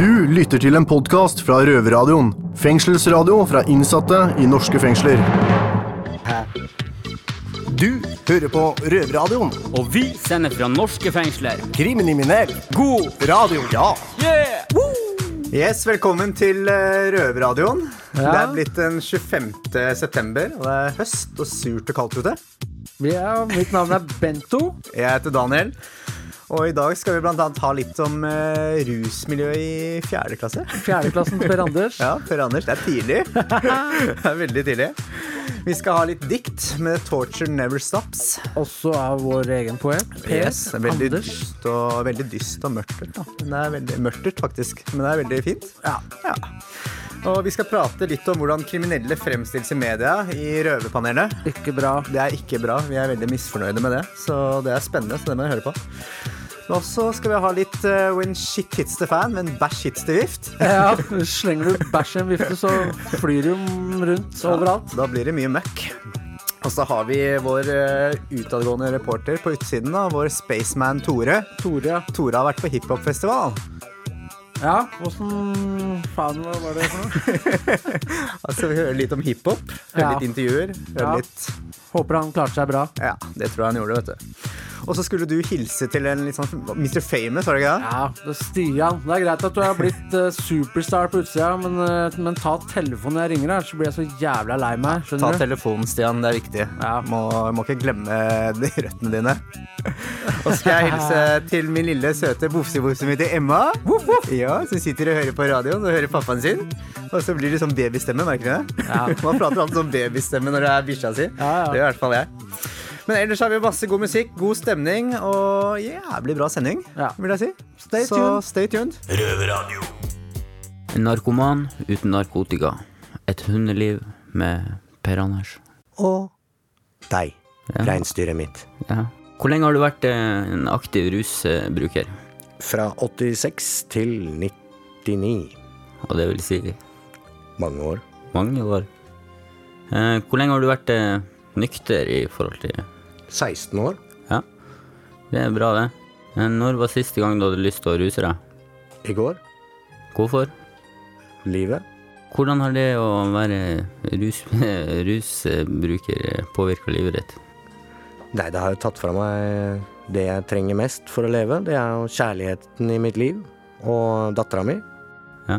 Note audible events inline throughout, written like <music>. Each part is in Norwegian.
Du lytter til en podkast fra Røverradioen. Fengselsradio fra innsatte i norske fengsler. Du hører på Røverradioen. Og vi sender fra norske fengsler. Kriminell. God Radio. Ja. yeah! Yes, velkommen til eh, Røverradioen. Ja. Det er blitt den 25. september, og det er høst og surt og kaldt ute. Ja, mitt navn er Bento. Jeg heter Daniel, og i dag skal vi annet ha litt om uh, rusmiljøet i fjerde klasse. Fjerdeklassen Per <laughs> Anders. Ja, Per Anders, det er tidlig. <laughs> det er veldig tidlig. Vi skal ha litt dikt med 'Torture Never Stops'. Også av vår egen poet. Per Yes, veldig Anders. dyst og, veldig dyst og mørtert. Da. Men det er veldig mørtert, faktisk. Men det er veldig fint. Ja. Ja. Og vi skal prate litt om hvordan kriminelle fremstilles i media i Røverpanelet. Ikke bra. Det er ikke bra. Vi er veldig misfornøyde med det. Så det er spennende, så det må jeg høre på. Og så skal vi ha litt uh, When shit hits the fan, men bæsj hits the vift. <laughs> Ja, Slenger du bæsj i en vifte, så flyr de rundt overalt. Da blir det mye møkk. Og så har vi vår uh, utadgående reporter på utsiden, da, vår spaceman Tore. Tore, ja. Tore har vært på hiphopfestival. Ja, åssen faen var det for noe? <laughs> Altså, vi hører litt om hiphop, hører Ja. litt intervjuer. Hører Ja. litt Håper han klarte seg bra. Ja, det tror jeg han gjorde, vet du. Og så skulle du hilse til en litt sånn Mr. Famous, var det ikke det? Ja, det er Stian. Det er greit at du har blitt eh, superstar på utsida, men, eh, men ta telefonen når jeg ringer her, så blir jeg så jævla lei meg. Ta Skjønner du? telefonen, Stian. Det er viktig. Ja. Må, må ikke glemme de røttene dine. <laughs> Og så skal jeg hilse til min lille søte bofsebukse som heter Emma. Ja, Som sitter og hører på radioen og hører pappaen sin. Og så blir det sånn babystemme, merker du det? Ja. Man prater alltid sånn babystemme når det er bikkja si. Ja, ja. Det gjør i hvert fall jeg. Men ellers har vi masse god musikk, god stemning og jævlig bra sending, Ja. vil jeg si. Stay så tuned. stay tuned. En narkoman uten narkotika. Et hundeliv med Per Anders. og deg, Ja. reinsdyret mitt. Ja. Hvor lenge har du vært eh, en aktiv rusbruker? Fra 86 til 99. Og det vil si Mange år. mange år. Eh, hvor lenge har du vært eh, nykter i forhold til 16 år. Ja, det er bra, det. Men når var siste gang du hadde lyst til å ruse deg? I går. Hvorfor? Livet. Hvordan har det å være rus, <laughs> rusbruker påvirka livet ditt? Nei, det har jo tatt fra meg det jeg trenger mest for å leve. Det er jo kjærligheten i mitt liv. Og dattera mi. Ja.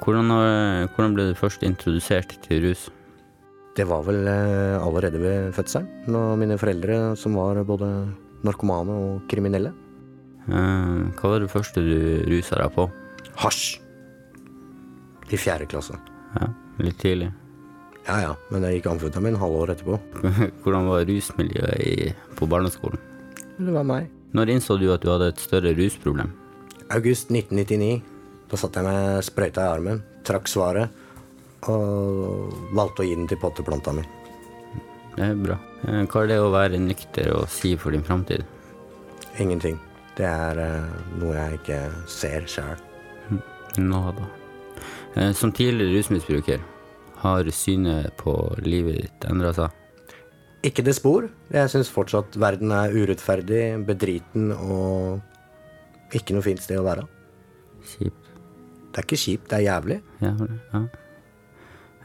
Hvordan, hvordan ble du først introdusert til rus? Det var vel eh, allerede ved fødselen. Når mine foreldre, som var både narkomane og kriminelle. Eh, hva var det første du rusa deg på? Hasj. I fjerde klasse. Ja, litt tidlig. Ja ja, men jeg gikk amfetamin halvår etterpå. <laughs> Hvordan var rusmiljøet i, på barneskolen? Det var meg. Når innså du at du hadde et større rusproblem? August 1999. Da satt jeg med sprøyta i armen, trakk svaret og valgte å gi den til potteplanta mi. Det er bra. Eh, Hva er det å være nykter og si for din framtid? Ingenting. Det er eh, noe jeg ikke ser sjøl. Nå da. Som tidligere rusmisbruker, har synet på livet ditt endra seg? Ikke det spor. Jeg syns fortsatt verden er urettferdig, bedriten og ikke noe fint sted å være. Kjipt. Det er ikke kjipt, det er jævlig. Ja, ja.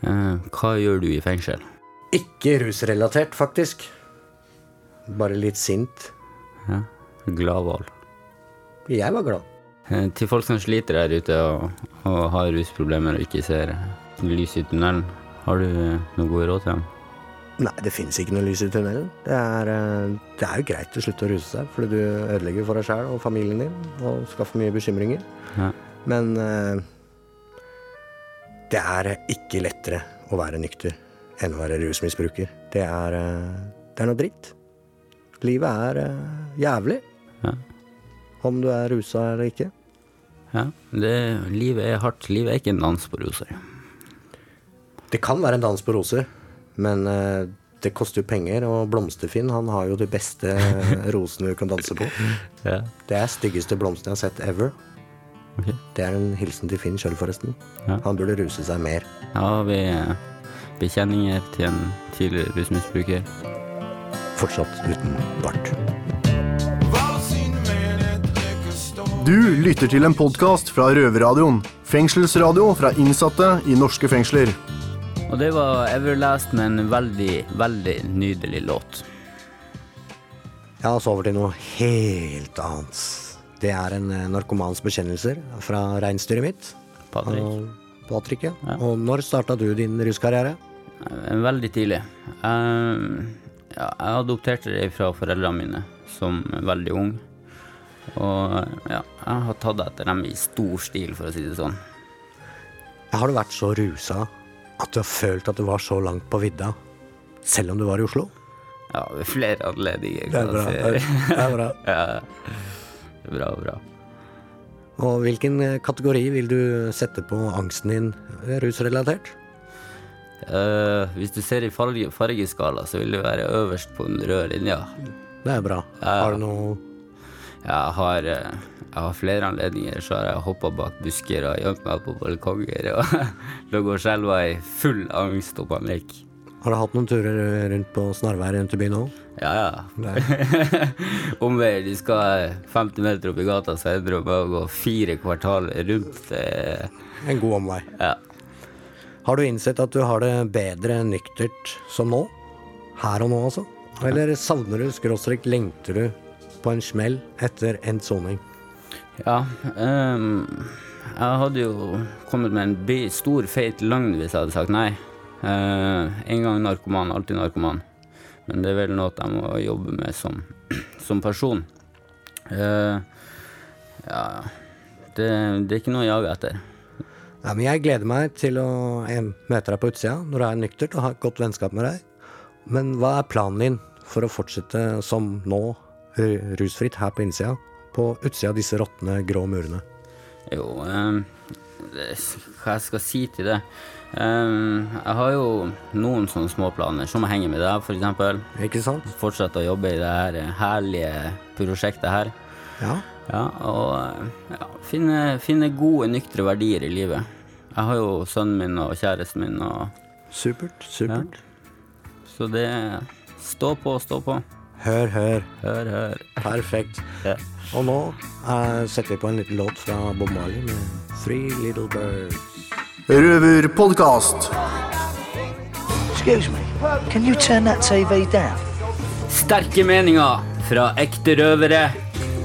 Eh, Hva gjør du i fengsel? Ikke rusrelatert, faktisk. Bare litt sint. Ja. Gladvalg. Jeg var glad. Eh, Til folk som sliter der ute og, og har rusproblemer og ikke ser lys i tunnelen, har du noen gode råd til dem? Nei, det fins ikke noe lys i tunnelen. Det er, eh, det er jo greit å slutte å ruse seg, fordi du ødelegger for deg sjæl og familien din og skaffer mye bekymringer. Ja. Men det er ikke lettere å være nykter enn å være rusmisbruker. Det er, eh, det er noe dritt. Livet er eh, jævlig. Ja. Om du er rusa eller ikke. Ja, det, livet er hardt. Livet er ikke en dans på roser. Det kan være en dans på roser, men eh, det koster jo penger, og Blomsterfinn han har jo de beste rosene du kan danse på. <laughs> Ja. Det er styggeste blomsten jeg har sett ever. Ok. Det er en hilsen til Finn sjøl, forresten. Ja. Han burde ruse seg mer. Ja, vi er bekjenninger til en tidligere rusmisbruker? Fortsatt uten bart. Du lytter til en podkast fra Røverradioen. Fengselsradio fra innsatte i norske fengsler. Og det var Everlast med en veldig, veldig nydelig låt. Ja, så over til noe helt annet. Det er en eh, narkomans bekjennelser fra reinsdyret mitt. Patrick. Patrick, ja. Ja. Og når starta du din ruskarriere? Eh, Veldig tidlig. Jeg, ja, jeg adopterte det fra foreldrene mine som veldig ung. Og ja, jeg har tatt etter dem i stor stil, for å si det sånn. Har du vært så rusa at du har følt at du var så langt på vidda, selv om du var i Oslo? Ja, ved flere anledninger. Det er bra. jeg Det er, det er bra. <laughs> Ja, bra, bra. Og hvilken eh, kategori vil du sette på angsten din eh, rusrelatert? Uh, hvis du ser i farge, fargeskala, så vil det være øverst på den røde linja. Det er bra. Uh, Har du noe Jeg har, jeg har flere anledninger, så har jeg hoppa bak busker og gjemt meg på balkonger og <laughs> ligget og skjelva i full angst og panikk. Har du hatt noen turer rundt på snarveier rundt i byen òg? Ja, ja. <laughs> Omveier. Du skal 50 meter opp i gata, så ender du med å gå fire kvartal rundt. eh, En god omvei. Ja. Har du innsett at du har det bedre nyktert som nå? Her og nå, altså? Eller savner du, skråstrek, lengter du på en smell etter endt soning? Ja, Um, jeg hadde jo kommet med en stor, feit løgn hvis jeg hadde sagt nei. Eh, en gang narkoman, alltid narkoman. Men det er vel noe jeg må jobbe med som, <clears throat> som person. Uh, ja, det, det er ikke noe å jage etter. Ja, men jeg gleder meg til å eh, møte deg på utsida når du er nyktert og har et godt vennskap med deg. Men hva er planen din for å fortsette som nå, rusfritt her på innsida, på utsida av disse råtne, grå murene? Jo, det, hva jeg skal si til det? Um, jeg har jo noen sånne små planer, som å henge med deg, for eksempel. Ikke sant? Fortsette å jobbe i det her herlige prosjektet her. Ja. Ja, og ja, finne, finne gode, nyktre verdier i livet. Jeg har jo sønnen min og kjæresten min, og, Supert. Supert. så det Stå på, stå på. Hør, hør. Hør, hør. Perfekt. Ja. Og nå eh, setter vi på en liten låt fra Bob Marley med Three Little Birds. Røverpodkast. Excuse me, can you turn that TV down? Sterke meninger fra ekte røvere.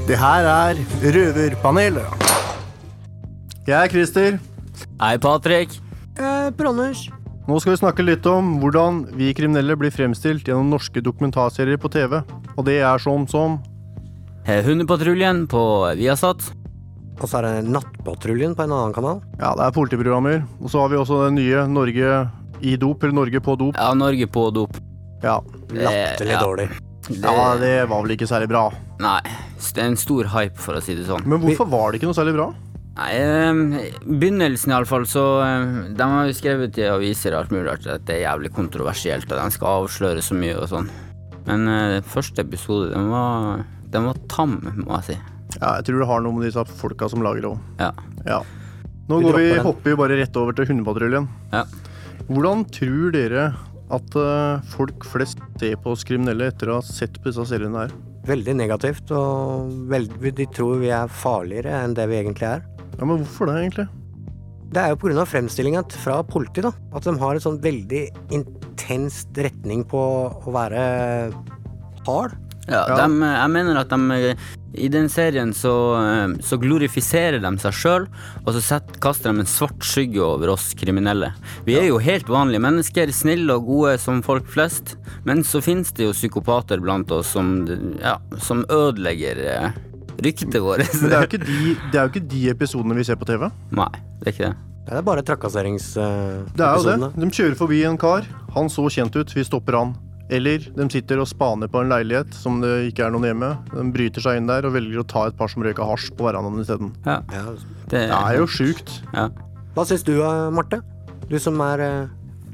Det her er Røverpanelet. Jeg er Christer. Hei, Patrick. Eh, Branners. Nå skal vi snakke litt om hvordan vi kriminelle blir fremstilt gjennom norske dokumentarserier på TV. Og det er sånn som Hundepatruljen på Viasat. Og så er det Nattpatruljen på en annen kanal. Ja, det er politiprogrammer. Og så har vi også det nye Norge i dop, eller Norge på dop. Ja, Norge på dop. Ja. Latterlig ja. dårlig. ja, det var vel ikke særlig bra. Nei, det er en stor hype, for å si det sånn. Men hvorfor var det ikke noe særlig bra? Nei, eh, begynnelsen iallfall, så eh, De har jo skrevet i aviser alt mulig rart at det er jævlig kontroversielt, og de skal avsløre så mye og sånn. Men eh, første episode, den var, den var tam, må jeg si. Ja, jeg tror det har noe med disse folka som lager det òg. Ja. Ja. Nå Vi går vi, hopper vi bare rett over til Hundepatruljen. Ja. Hvordan tror dere at eh, folk flest ser på oss kriminelle etter å ha sett på disse seriene her? Veldig negativt, og veld, de tror vi er farligere enn det vi egentlig er. Ja, Men hvorfor det, egentlig? Det er jo pga. fremstillinga fra politiet, da. At de har en sånn veldig intenst retning på å være hard. Ja, Ja. dem, eh, jeg mener at de eh, i den serien så, eh, så glorifiserer de seg sjøl, og så sett, kaster de en svart skygge over oss kriminelle. Vi er jo helt vanlige mennesker, snille og gode som folk flest, men så finnes det jo psykopater blant oss som, ja, som ødelegger ryktet vårt. Men det er, jo <laughs> ikke de, det er jo ikke de episodene vi ser på TV. Nei, det er ikke det. Det er bare trakasseringsepisodene. Det er jo det. De kjører forbi en kar. Han så kjent ut, vi stopper han. Eller de sitter og spaner på en leilighet som det ikke er noen hjemme. De bryter seg inn der og velger å ta et par som røyka hasj på verandaen isteden. Ja, Ja. det, Det er jo sjukt. ja. Hva syns du, eh, Marte? Du som er eh,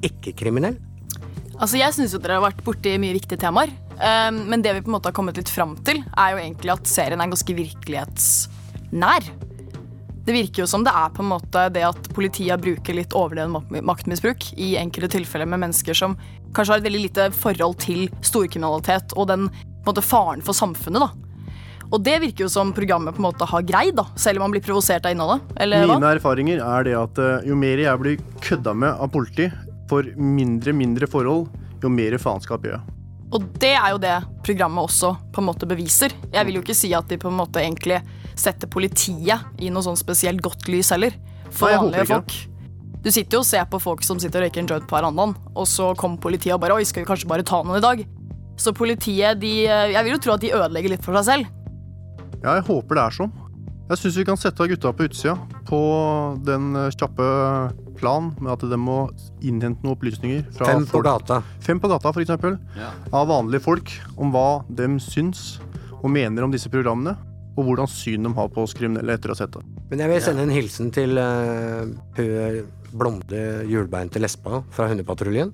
ikke-kriminell. Altså, Jeg syns dere har vært borti mye viktige temaer. Um, men det vi på en måte har kommet litt fram til, er jo egentlig at serien er ganske virkelighetsnær. Det virker jo som det er på en måte det at politiet bruker litt overdreven maktmisbruk i enkelte tilfeller med mennesker som kanskje har et veldig lite forhold til storkriminalitet og den måte, faren for samfunnet. da. Og det virker jo som programmet på en måte har greid, da, selv om man blir provosert av innholdet. Eller hva? Mine erfaringer er det at eh, jo mer jeg blir kødda med av politi for mindre, mindre forhold, jo mer faenskap gjør jeg. Og det er jo det programmet også på en måte beviser. Jeg vil jo ikke si at de på en måte egentlig setter politiet i noe sånn spesielt godt lys heller. For Nei, vanlige folk. Du sitter jo og ser på folk som sitter og røyker en joint på verandaen, og så kommer politiet og bare Oi, skal vi kanskje bare ta noen i dag? Så politiet, de Jeg vil jo tro at de ødelegger litt for seg selv. Ja, jeg håper det er sånn. Jeg syns vi kan sette gutta på utsida på den eh, kjappe plan med at de må innhente noen opplysninger fra Fem på folk. gata. Fem på gata, for eksempel, av vanlige folk om hva de syns og mener om disse programmene, og hvordan syn de har på oss kriminelle etter å ha sett det. Men jeg vil sende en hilsen til uh, blonde hjulbeinte lesba fra Hundepatruljen.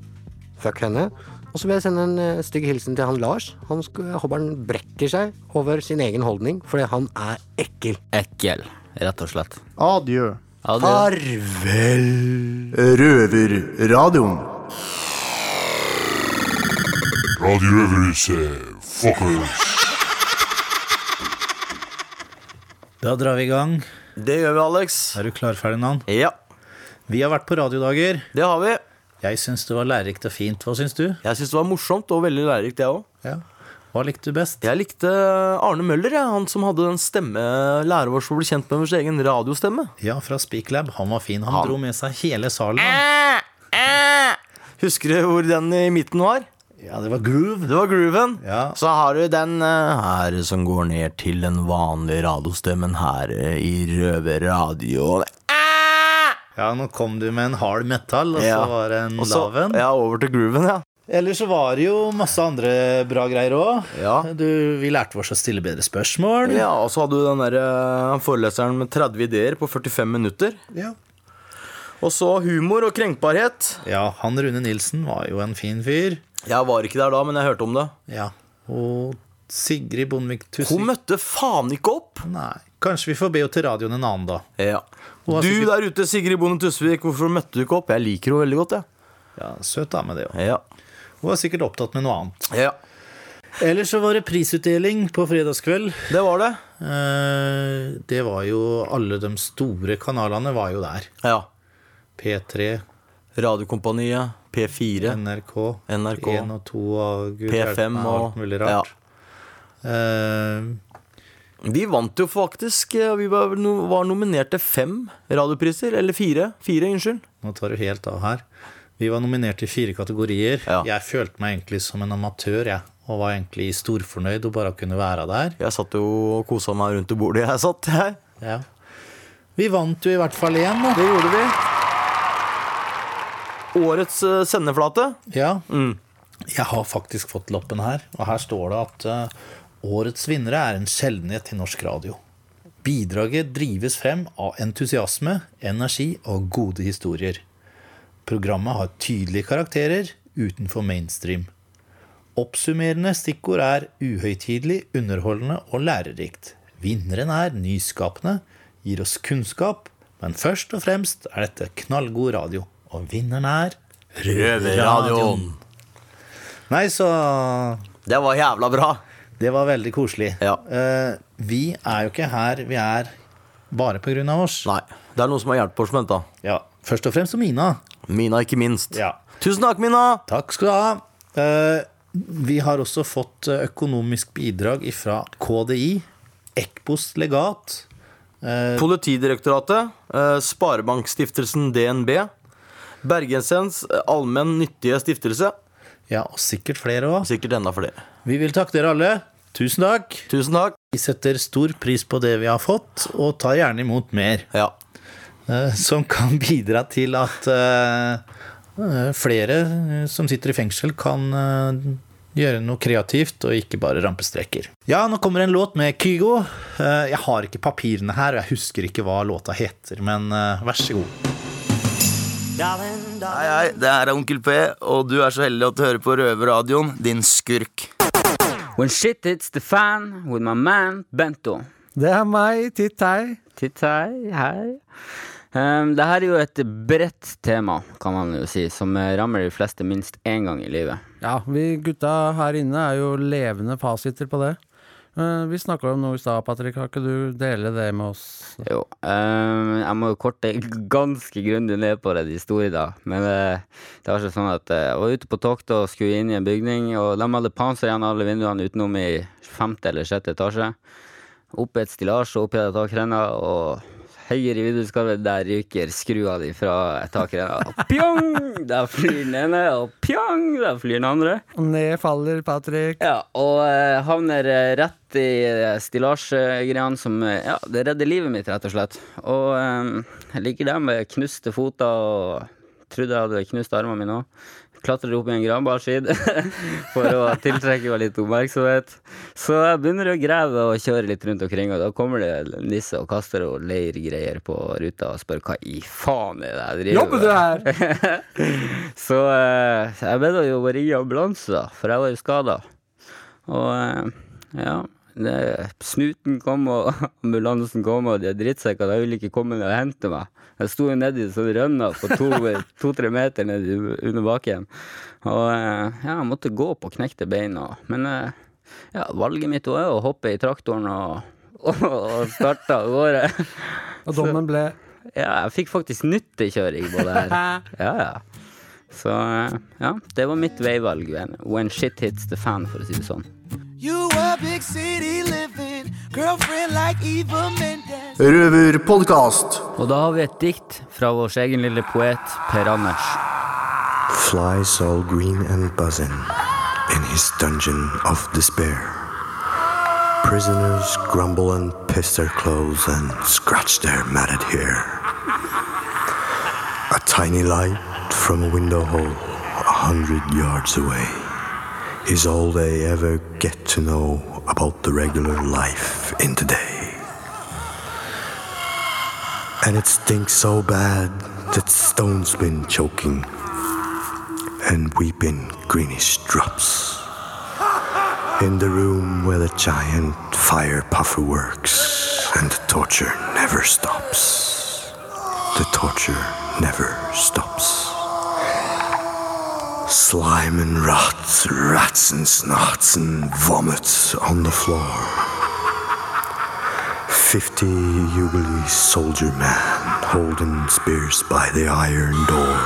Fuck henne. Og så vil jeg sende en eh, stygg hilsen til han Lars. Han håper han brekker seg over sin egen holdning, fordi han er ekkel. Ekkel, rett og slett. Adjø. Adjø. Farvel. Røverradioen. Radio Røverhuset, fuckers. Da drar vi i gang. Det gjør vi, Alex. Er du klar, Ferdinand? Ja, Vi har vært på radiodager. det har vi. Jeg syns det var lærerikt og fint. Hva syns du? Jeg syns det var morsomt og veldig lærerikt, jeg òg. Ja. Hva likte du best? Jeg likte Arne Møller, Ja. han som hadde den stemme lærer oss å bli kjent med vår egen radiostemme. Ja, fra Speaklab. Han var fin. Han Han- dro med seg hele salen. han. Husker du hvor den i midten var? Ja, det var groove. Det var grooven. Ja. Så har du den uh, her som går ned til den vanlige radiostemmen her uh, i Røverradioen. Ja, nå kom du med en hard metal, og så var det en Også, laven. ja, over til grooven, ja. Ellers så var det jo masse andre bra greier òg. Ja. Vi lærte oss å stille bedre spørsmål. Ja, Og så hadde du den der eh, foreleseren med 30 ideer på 45 minutter. Ja. Og så humor og krenkbarhet. Ja, han Rune Nilsen var jo en fin fyr. Jeg var ikke der da, men jeg hørte om det. Ja. Og Sigrid Bondevik Tusvik Hun møtte faen ikke opp! Nei. Kanskje vi får be henne til radioen en annen, da. Ja. Du sikkert- der ute, Sigrid Bonde Tusvik, hvorfor møtte du ikke opp? Jeg liker henne veldig godt, jeg. Ja, Søt dame, det òg. Ja. Hun var sikkert opptatt med noe annet. ja. Ellers så var det prisutdeling på fredagskveld. Det var det. Eh, Det var jo Alle de store kanalene var jo der. Ja. P3, Radiokompaniet, P4, NRK, NRK, 1 og 2 og Gud P5 og alt mulig rart. Eh, Vi vant jo faktisk eh, Vi var, var nominert til fem radiopriser. Eller fire. Fire, unnskyld. Nå tar du helt av her. Vi var nominert i fire kategorier. Ja. Jeg følte meg egentlig som en amatør, jeg. Og var egentlig storfornøyd og bare kunne være der. Jeg satt jo og kosa meg rundt det bordet jeg satt. Jeg. Ja. Vi vant jo i hvert fall én, da. Det gjorde vi. Årets eh, sendeflate. Ja. Mm. Jeg har faktisk fått lappen her, og her står det at eh, årets vinnere er en sjeldenhet i norsk radio. Bidraget drives frem av entusiasme, energi og gode historier. Programmet har tydelige karakterer utenfor mainstream. Oppsummerende stikkord er uhøytidelig, underholdende og lærerikt. Vinneren er nyskapende, gir oss kunnskap, men først og fremst er dette knallgod radio. Og vinneren er Røverradioen. Nei, så Det var jævla bra. Det var veldig koselig. Ja. Eh, vi er jo ikke her vi er bare av oss. Nei, det er noen som har hjulpet oss med dette. Ja, Først og fremst Mina. Mina, ikke minst. Ja. Tusen takk, Mina! Takk skal du ha. Eh, vi har også fått eh, økonomisk bidrag fra KDI, Ekbos legat. Politidirektoratet, Sparebankstiftelsen DNB, Bergensens allmennyttige allmenn nyttige stiftelse. ja, og sikkert flere òg. Sikkert enda flere. Vi vil takke dere alle. Tusen takk. Tusen takk. Vi setter stor pris på det vi har fått, og tar gjerne imot mer. Ja. eh, Som kan bidra til at eh, eh, flere som sitter i fengsel, kan gjøre noe kreativt og ikke bare rampestreker. Ja, nå kommer en låt med Kygo. Eh, Jeg har ikke papirene her, og jeg husker ikke hva låta heter, men vær så god. Hei, hei, det her er Onkel P, og du er så heldig at du hører på Røverradioen, din skurk. When shit hits the fan with my man Bento. Det er meg, titt hei. Titt hei. Um, det her er jo et bredt tema, kan man jo si, som rammer de fleste minst én gang i livet. Ja, vi gutta her inne er jo levende fasiter på det. Eh, vi snakka om noe i stad, Patrick. Kan ikke du dele det med oss? Jo. eh, jeg må jo korte ganske grundig ned på det, de store, da. Men eh, det var ikke sånn at eh, jeg var ute på tokt og skulle inn i en bygning, og de hadde panser igjen alle vinduene utenom i femte eller sjette etasje. Opp i et stillas og opp i takrenna, og høyere i vinduskarmen, der ryker skrua di fra taket. <laughs> Pjong! Der flyr den ene, og pjong! Der flyr den andre. Ned faller Patrick. Ja, og eh, havner eh, rett i stillasgreiene som eh, Ja, det redder livet mitt, rett og slett. Og eh, jeg ligger der med knuste foter og trodde jeg hadde knust armene mine òg. Klatrer opp i en granbarskid <laughs> for å tiltrekke meg litt oppmerksomhet. Så jeg begynner å grave og kjøre litt rundt omkring, og da kommer det nisse og kaster og leirgreier på ruta og spør hva i faen er det jeg driver Jobber du her? <laughs> Så eh, jeg ble da jo å ringe ambulanse, da, for jeg var jo skada. Og eh, ja, snuten kom, og <laughs> ambulansen kom, og de drittsekkene ville ikke komme ned og hente meg. Jeg sto jo nedi sånn rønna på <laughs> to-tre to, meter ned under bakken. Og eh, ja, jeg måtte gå på knekte bein. Og, men eh, ja, valget mitt var jo å hoppe i traktoren og, <laughs> og, og starte av gårde. Og dommen ble Ja, jeg fikk faktisk nyttekjøring på det her. Ja, ja. Så eh, ja, det var mitt veivalg. when- When shit hits the fan, for å si det sånn. You a big city living, girlfriend like Eva Mendes. Røverpodkast. Og da har vi et dikt fra vår egen lille poet Per Anders. Flies all green and buzzing in his dungeon of despair. Prisoners grumble and piss their clothes and scratch their matted hair. A tiny light from a window hole a hundred yards away is all they ever get to know about the regular life in the day. And it stinks so bad that stone's been choking and weeping greenish drops. In the room where the giant fire puffer works and the torture never stops. The torture never stops. Slime and rot, rats and snots and vomit on the floor. Fifty Jubilee soldier man holding spears by the iron door.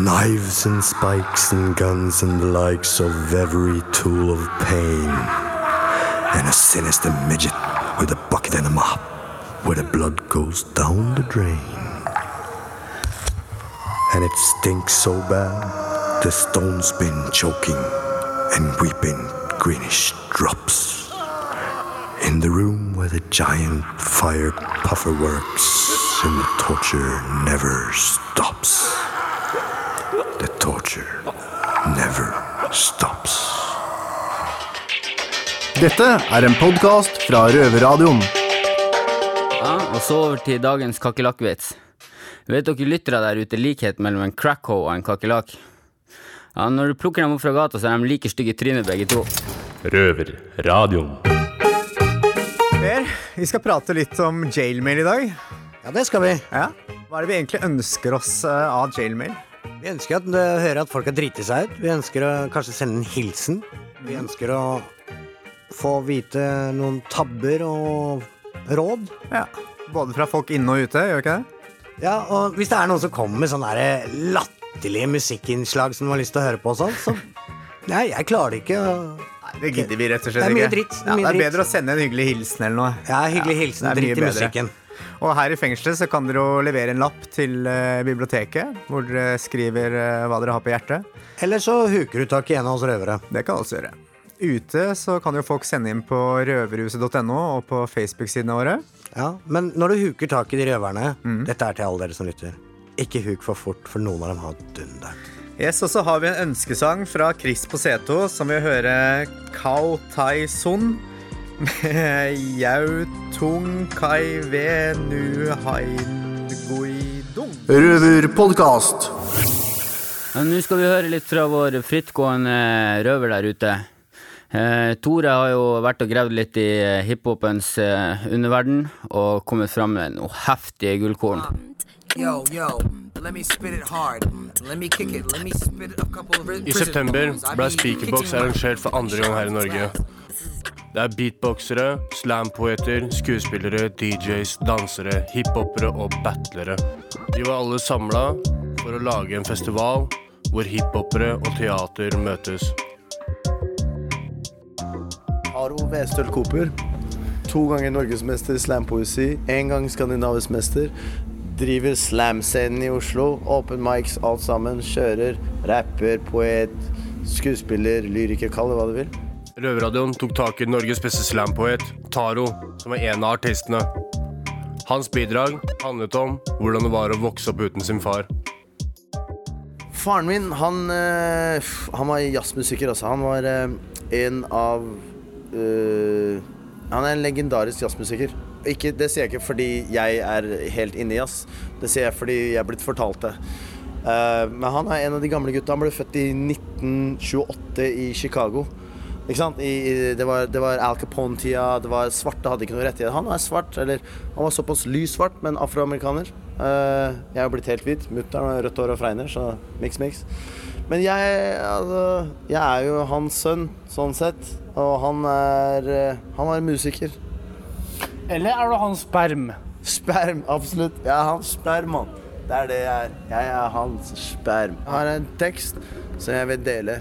Knives and spikes and guns and the likes of every tool of pain. And a sinister midget with a bucket and a mop where the blood goes down the drain. And it stinks so bad the stone's been choking and weeping greenish drops. In the room where the giant fire puffer works and the torture never stops. The torture never stops. Dette er en podkast fra Røverradioen. Ja, og så over til dagens kakerlakkvits. Vet dere lyttere der ute likhet mellom en crackho og en kakerlakk? Ja, når du plukker dem opp fra gata, så er de like stygge i trynet begge to. Røverradioen. Per, vi skal prate litt om jailmail i dag. Ja, det skal vi. Ja. Hva er det vi egentlig ønsker oss eh, av jailmail? Vi ønsker å hører at folk har driti seg ut. Vi ønsker å kanskje sende en hilsen. Vi ønsker å få vite noen tabber og råd. Ja, Både fra folk inne og ute, gjør vi ikke det? Ja, og hvis det er noen som kommer med sånne der latterlige musikkinnslag som du har lyst til å høre på og sånn, så Nei, jeg klarer det ikke. Nei, Det gidder vi rett og slett ikke. Det er mye dritt, Ja, det er bedre å sende en hyggelig hilsen eller noe. Ja, hyggelig hilsen, det er dritt i musikken. Og her i fengselet så kan dere jo levere en lapp til uh, biblioteket, hvor dere skriver uh, hva dere har på hjertet. Eller så huker du tak i en av oss røvere. Det kan også gjøre. Ute så kan jo folk sende inn på røverhuset.no og på Facebook-sidene våre. Ja, Men når du huker tak i de røverne, dette er til alle dere som lytter, ikke huk for fort, for noen av dem har dundert. Yes, Og så har vi en ønskesang fra Chris Poseto, som vil høre Kao Tai Sun <laughs> med Yau Tung Kai Ve Nu Hain Gui Dung. Røverpodkast. Nå skal vi høre litt fra vår frittgående røver der ute. Eh, Tore har jo vært og gravd litt i eh, hiphopens eh, underverden og kommet fram med noe heftige gullkorn. Yo, yo, let me spit it hard. Let me kick it. Let me spit a couple of I september ble Speakerbox arrangert for andre gang her i Norge. Det er beatboxere, slampoeter, skuespillere, DJs, dansere, hiphopere og battlere. De var alle samla for å lage en festival hvor hiphopere og teater møtes. Aro Westøl Cooper. To ganger norgesmester i slampoesi. Én gang skandinavisk mester. Driver slamscenen i Oslo. Open mics, alt sammen. Kjører. Rapper, poet, skuespiller, lyriker, kall det hva du vil. Røverradioen tok tak i Norges beste slampoet, Taro, som er en av artistene. Hans bidrag handlet om hvordan det var å vokse opp uten sin far. Faren min, han, eh, han var jazzmusiker, altså. Han var eh, en av eh, Han er en legendarisk jazzmusiker. Ikke, det sier jeg ikke fordi jeg er helt inne i jazz. Det sier jeg fordi jeg er blitt fortalt det. Uh, men han er en av de gamle gutta. Han ble født i 1928 i Chicago. Ikke sant? I, i, det var, det var Al Capone-tida. Det var Svarte hadde ikke noe rettighet. Han er svart, eller han var såpass lys svart, men afroamerikaner. Uh, jeg er blitt helt hvit. Mutter'n har rødt hår og fregner, så miks, miks. Men jeg, altså, jeg er jo hans sønn, sånn sett. Og han er eh, Han er musiker. Eller er du hans sperm? Sperm, absolutt. Jeg er hans sperm, mann. Det er det jeg er. Jeg er hans sperm. Jeg har en tekst som jeg vil dele.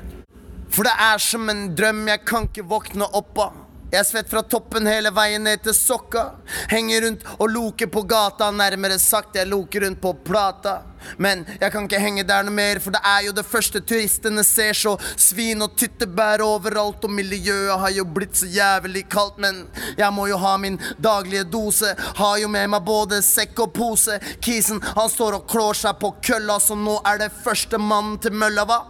For det er som en drøm jeg kan ikke våkne opp av. Jeg er svett fra toppen hele veien ned til sokka. Henger rundt og loker på gata, nærmere sagt jeg loker rundt på plata. Men jeg kan ikke henge der noe mer, for det er jo det første turistene ser. Så svin og tyttebær overalt, og miljøet har jo blitt så jævlig kaldt. Men jeg må jo ha min daglige dose. Har jo med meg både sekk og pose. Kisen, han står og klår seg på kølla, så nå er det første mannen til mølla, hva?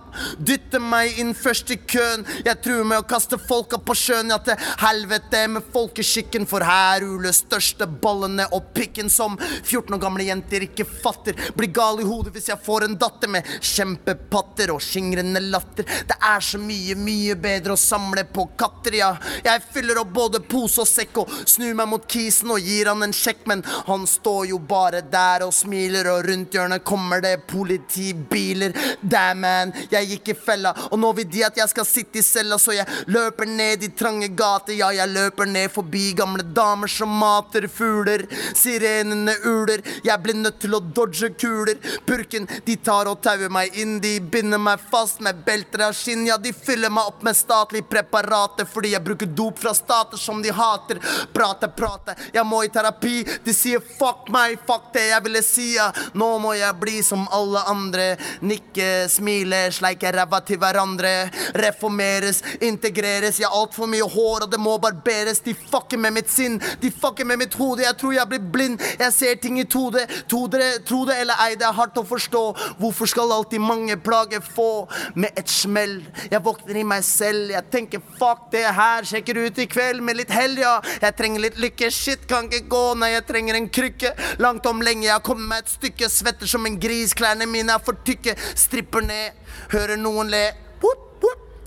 Dytter meg inn først i køen. Jeg truer med å kaste folka på sjøen. Ja, til helvete med folkeskikken, for her ruler største ballene og pikken som 14 år gamle jenter ikke fatter. Blir i hodet hvis jeg får en datter med kjempepatter og skingrende latter. Det er så mye, mye bedre å samle på katter, ja. Jeg fyller opp både pose og sekk og snur meg mot kisen og gir han en sjekk, men han står jo bare der og smiler, og rundt hjørnet kommer det politibiler. Damn, man, jeg gikk i fella, og nå vil de at jeg skal sitte i cella, så jeg løper ned i trange gater, ja, jeg løper ned forbi gamle damer som mater fugler. Sirenene uler, jeg blir nødt til å dodge kuler. Purken, de tar og tauer meg inn, de binder meg fast med belter av skinn, ja, de fyller meg opp med statlige preparater fordi jeg bruker dop fra stater som de hater. Prate, prate, jeg må i terapi, de sier fuck meg, fuck det jeg ville si, ja. Nå må jeg bli som alle andre, nikke, smile, sleike ræva til hverandre, reformeres, integreres, jeg har altfor mye hår og det må barberes, de fucker med mitt sinn, de fucker med mitt hode, jeg tror jeg blir blind, jeg ser ting i 2D, tro det, tro det eller ei, det er hardt å forstå, hvorfor skal alltid mange plager få, med et smell, jeg våkner i meg selv, jeg tenker fuck det her, sjekker ut i kveld med litt hell, ja, jeg trenger litt lykke, shit kan ikke gå, nei jeg trenger en krykke, langt om lenge, jeg har kommet meg et stykke, svetter som en gris, klærne mine er for tykke, stripper ned, hører noen le.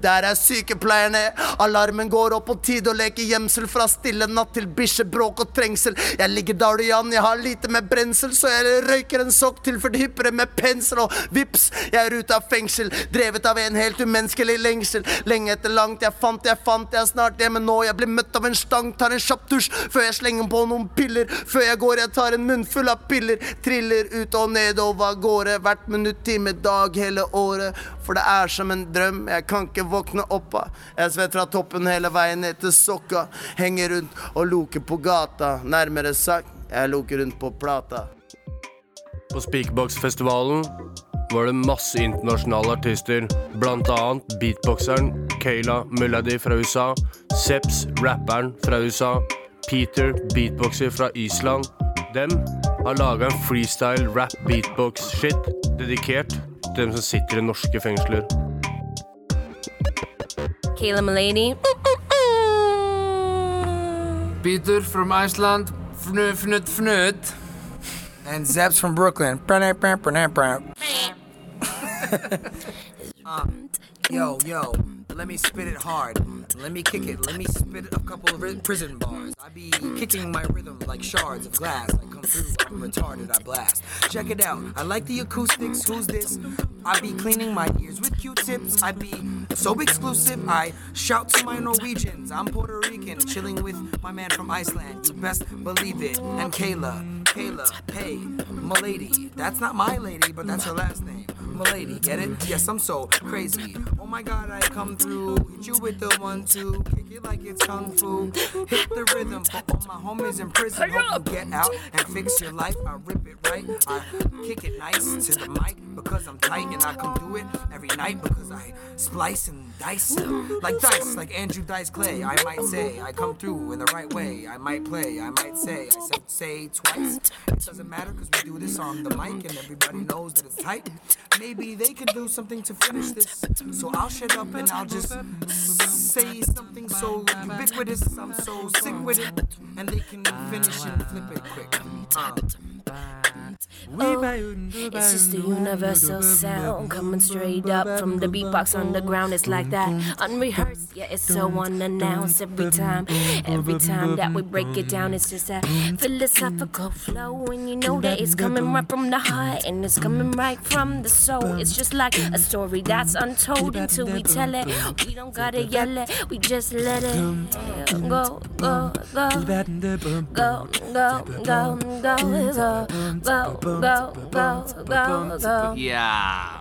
Der er sykepleierne. Alarmen går opp på tide å leke gjemsel fra stille natt til bikkjebråk og trengsel. Jeg ligger dalian, jeg har lite med brensel, så jeg røyker en sokk tilført hyppere med pensel, og vips, jeg er ute av fengsel. Drevet av en helt umenneskelig lengsel. Lenge etter langt, jeg fant, jeg fant, jeg er snart hjemme nå. Jeg blir møtt av en stang, tar en kjapp dusj før jeg slenger på noen piller. Før jeg går, jeg tar en munnfull av piller. Triller ut og ned og av gårde. Hvert minutt, time, dag, hele året. For det er som en drøm, jeg kan ikke våkne opp av. Jeg svetter fra toppen hele veien ned til sokka. Henger rundt og loker på gata. Nærmere sagt, jeg loker rundt på plata. På Speakbox-festivalen var det masse internasjonale artister, blant annet beatboxeren Kayla Mullady fra USA, Seps, rapperen fra USA, Peter, beatboxer fra Island. Dem har laga en freestyle rap beatbox-shit dedikert til dem som sitter i norske fengsler. Kayla Mulady. Peter from Iceland. Fnut, fnut, fnut. And Zaps from Brooklyn. Uh, <laughs> yo, yo, Let me spit it hard. Let me kick it. Let me spit a couple of ri- prison bars. I be kicking my rhythm like shards of glass. I come through, I'm retarded, I blast. Check it out. I like the acoustics. Who's this? I be cleaning my ears with Q-tips. I be so exclusive. I shout to my Norwegians. I'm Puerto Rican, chilling with my man from Iceland. You best believe it. And Kayla, Kayla, hey, my lady. That's not my lady, but that's her last name. Milady, get it? Yes, I'm so crazy. Oh my god, I come through. Hit you with the one, two. Kick it like it's kung fu. Hit the rhythm all my homies in prison. Hope you get out and fix your life. I rip it right. I kick it nice to the mic because I'm tight and I come do it every night because I splice and dice like dice, like Andrew Dice Clay. I might say I come through in the right way. I might play. I might say. I said say twice. It doesn't matter because we do this on the mic and everybody knows that it's tight. Maybe they could do something to finish this. So I'll shut up and I'll just say something so ubiquitous. I'm so sick with it, and they can finish and flip it quick. Uh. Oh, it's just a universal sound coming straight up from the beatbox underground. It's like that, unrehearsed, yeah, it's so unannounced every time. Every time that we break it down, it's just that philosophical flow, and you know that it's coming right from the heart and it's coming right from the soul. It's just like a story that's untold until we tell it. We don't gotta yell it, we just let it go, go, go, go, go, go, go, go, go, go, Já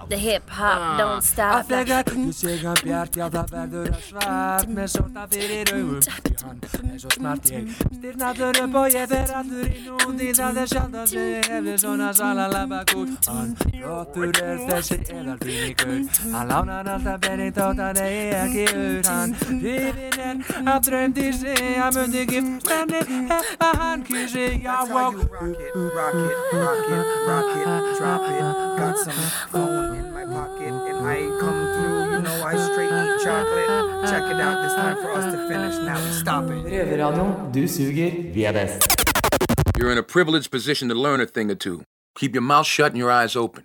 The hip hop don't stop Að þegar knús ég hann bjart Já það verður að svart Með sóta fyrir augum Í hann eins og snart ég Styrnaður upp og ég fer allur í núti Það er sjálf það sem ég hefði svona salalabba gútt Hann flottur er þessi eðar tími gaur Hann lánar alltaf verið tóttan eða ég ekki ur Hann hrifin en hann drömdi sig Hann mundi ekki hvernig ef að hann kysi Já og Rock it, rock it, rock it rock it, droppin'. Got some phone in my pocket, and I come through. You know I straight eat chocolate. Check it out. It's time for us to finish. Now we stop it. Røverradioen, du suger, vi er best. You're in a privileged position to learn a thing or two. Keep your mouth shut and your eyes open.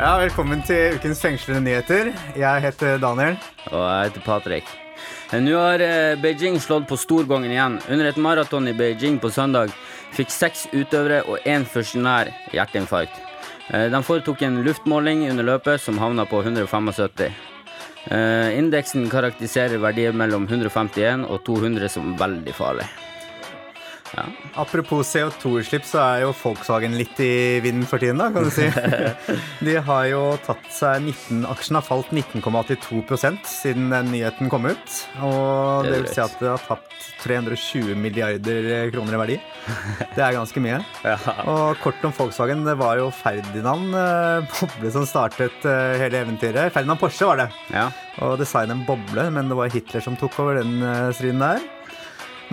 Ja, velkommen til ukens fengslende nyheter. Jeg heter Daniel. Og jeg heter Patrick. Nå har eh, Beijing slått på storgangen igjen. Under et maraton i Beijing på søndag fikk seks utøvere og én fusjonær hjerteinfarkt. Eh, De foretok en luftmåling under løpet som havna på 175. Eh, Indeksen karakteriserer verdier mellom 151 og 200 som veldig farlig. Ja. Apropos CO2-utslipp, så er jo Volkswagen litt i vinden for tiden, da, kan du si. <laughs> De har jo tatt seg 19 Aksjen har falt 19,82% siden den nyheten kom ut. Og Det det vil si at det har tapt 320 milliarder kroner i verdi. <laughs> Det er ganske mye. Og kort om Volkswagen, det var jo Ferdinand eh, Boble som startet eh, hele eventyret. Ferdinand Porsche var det. Og designet en boble, men det var Hitler som tok over den eh, striden der.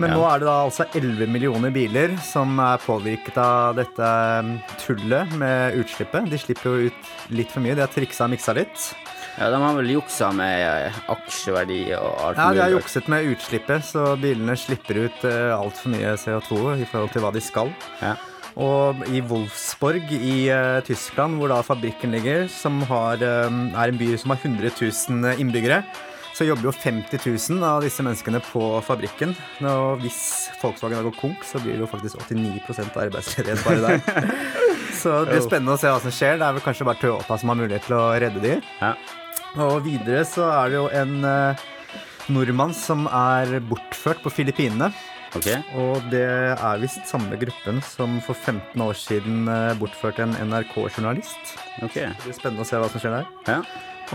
Men Ja. nå er det da altså 11 millioner biler som er påvirket av dette um, tullet med utslippet. De slipper jo ut litt for mye. De har triksa og miksa litt. Ja, De har vel juksa med eh, aksjeverdi og alt Ja, De har mulig. jukset med utslippet, så bilene slipper ut uh, altfor mye CO2 i forhold til hva de skal. Og i Wolfsborg i uh, Tyskland, hvor da fabrikken ligger, som har, um, er en by som har 100 000 innbyggere, så jobber jo 50 000 av disse menneskene på fabrikken. Og hvis Volkswagen da går konk, så blir det jo faktisk 89 arbeidsledighet bare der. <laughs> Så det blir spennende å se hva som skjer. Det er vel kanskje bare Toyota som har mulighet til å redde de. Ja. Og videre så er det jo en eh, nordmann som er bortført på Filippinene. Og det er visst samme gruppen som for 15 år siden eh, bortførte en NRK-journalist. Okay. Det blir spennende å se hva som skjer der.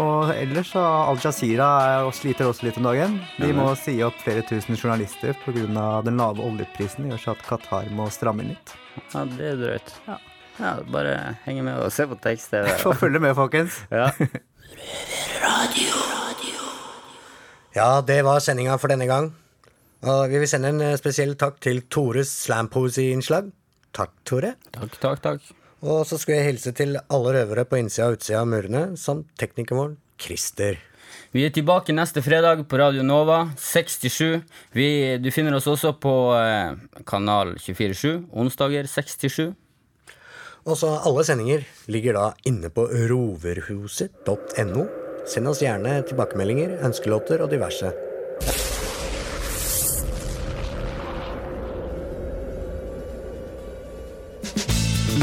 Og ellers så Al Jazeera er, sliter også litt om dagen. De må si opp flere tusen journalister pga. den lave oljeprisen. Det gjør så at Qatar må stramme inn litt. Ja, det er drøyt. Ja. bare henge med og se på tekst-TV. Få <laughs> følge med, folkens. Ja. Ja, det var sendinga for denne gang. Og vi vil sende en eh, spesiell takk til Tores slampoesy-innslag. Takk, Tore. Takk, takk, takk. Og så skulle jeg hilse til alle røvere på innsida og utsida av murene, samt teknikeren vår, Christer. Vi er tilbake neste fredag på Radio Nova 67. Vi, du finner oss også på eh, kanal 247 onsdager 67. Og så alle sendinger ligger da inne på roverhuset.no Send oss gjerne tilbakemeldinger, ønskelåter og diverse.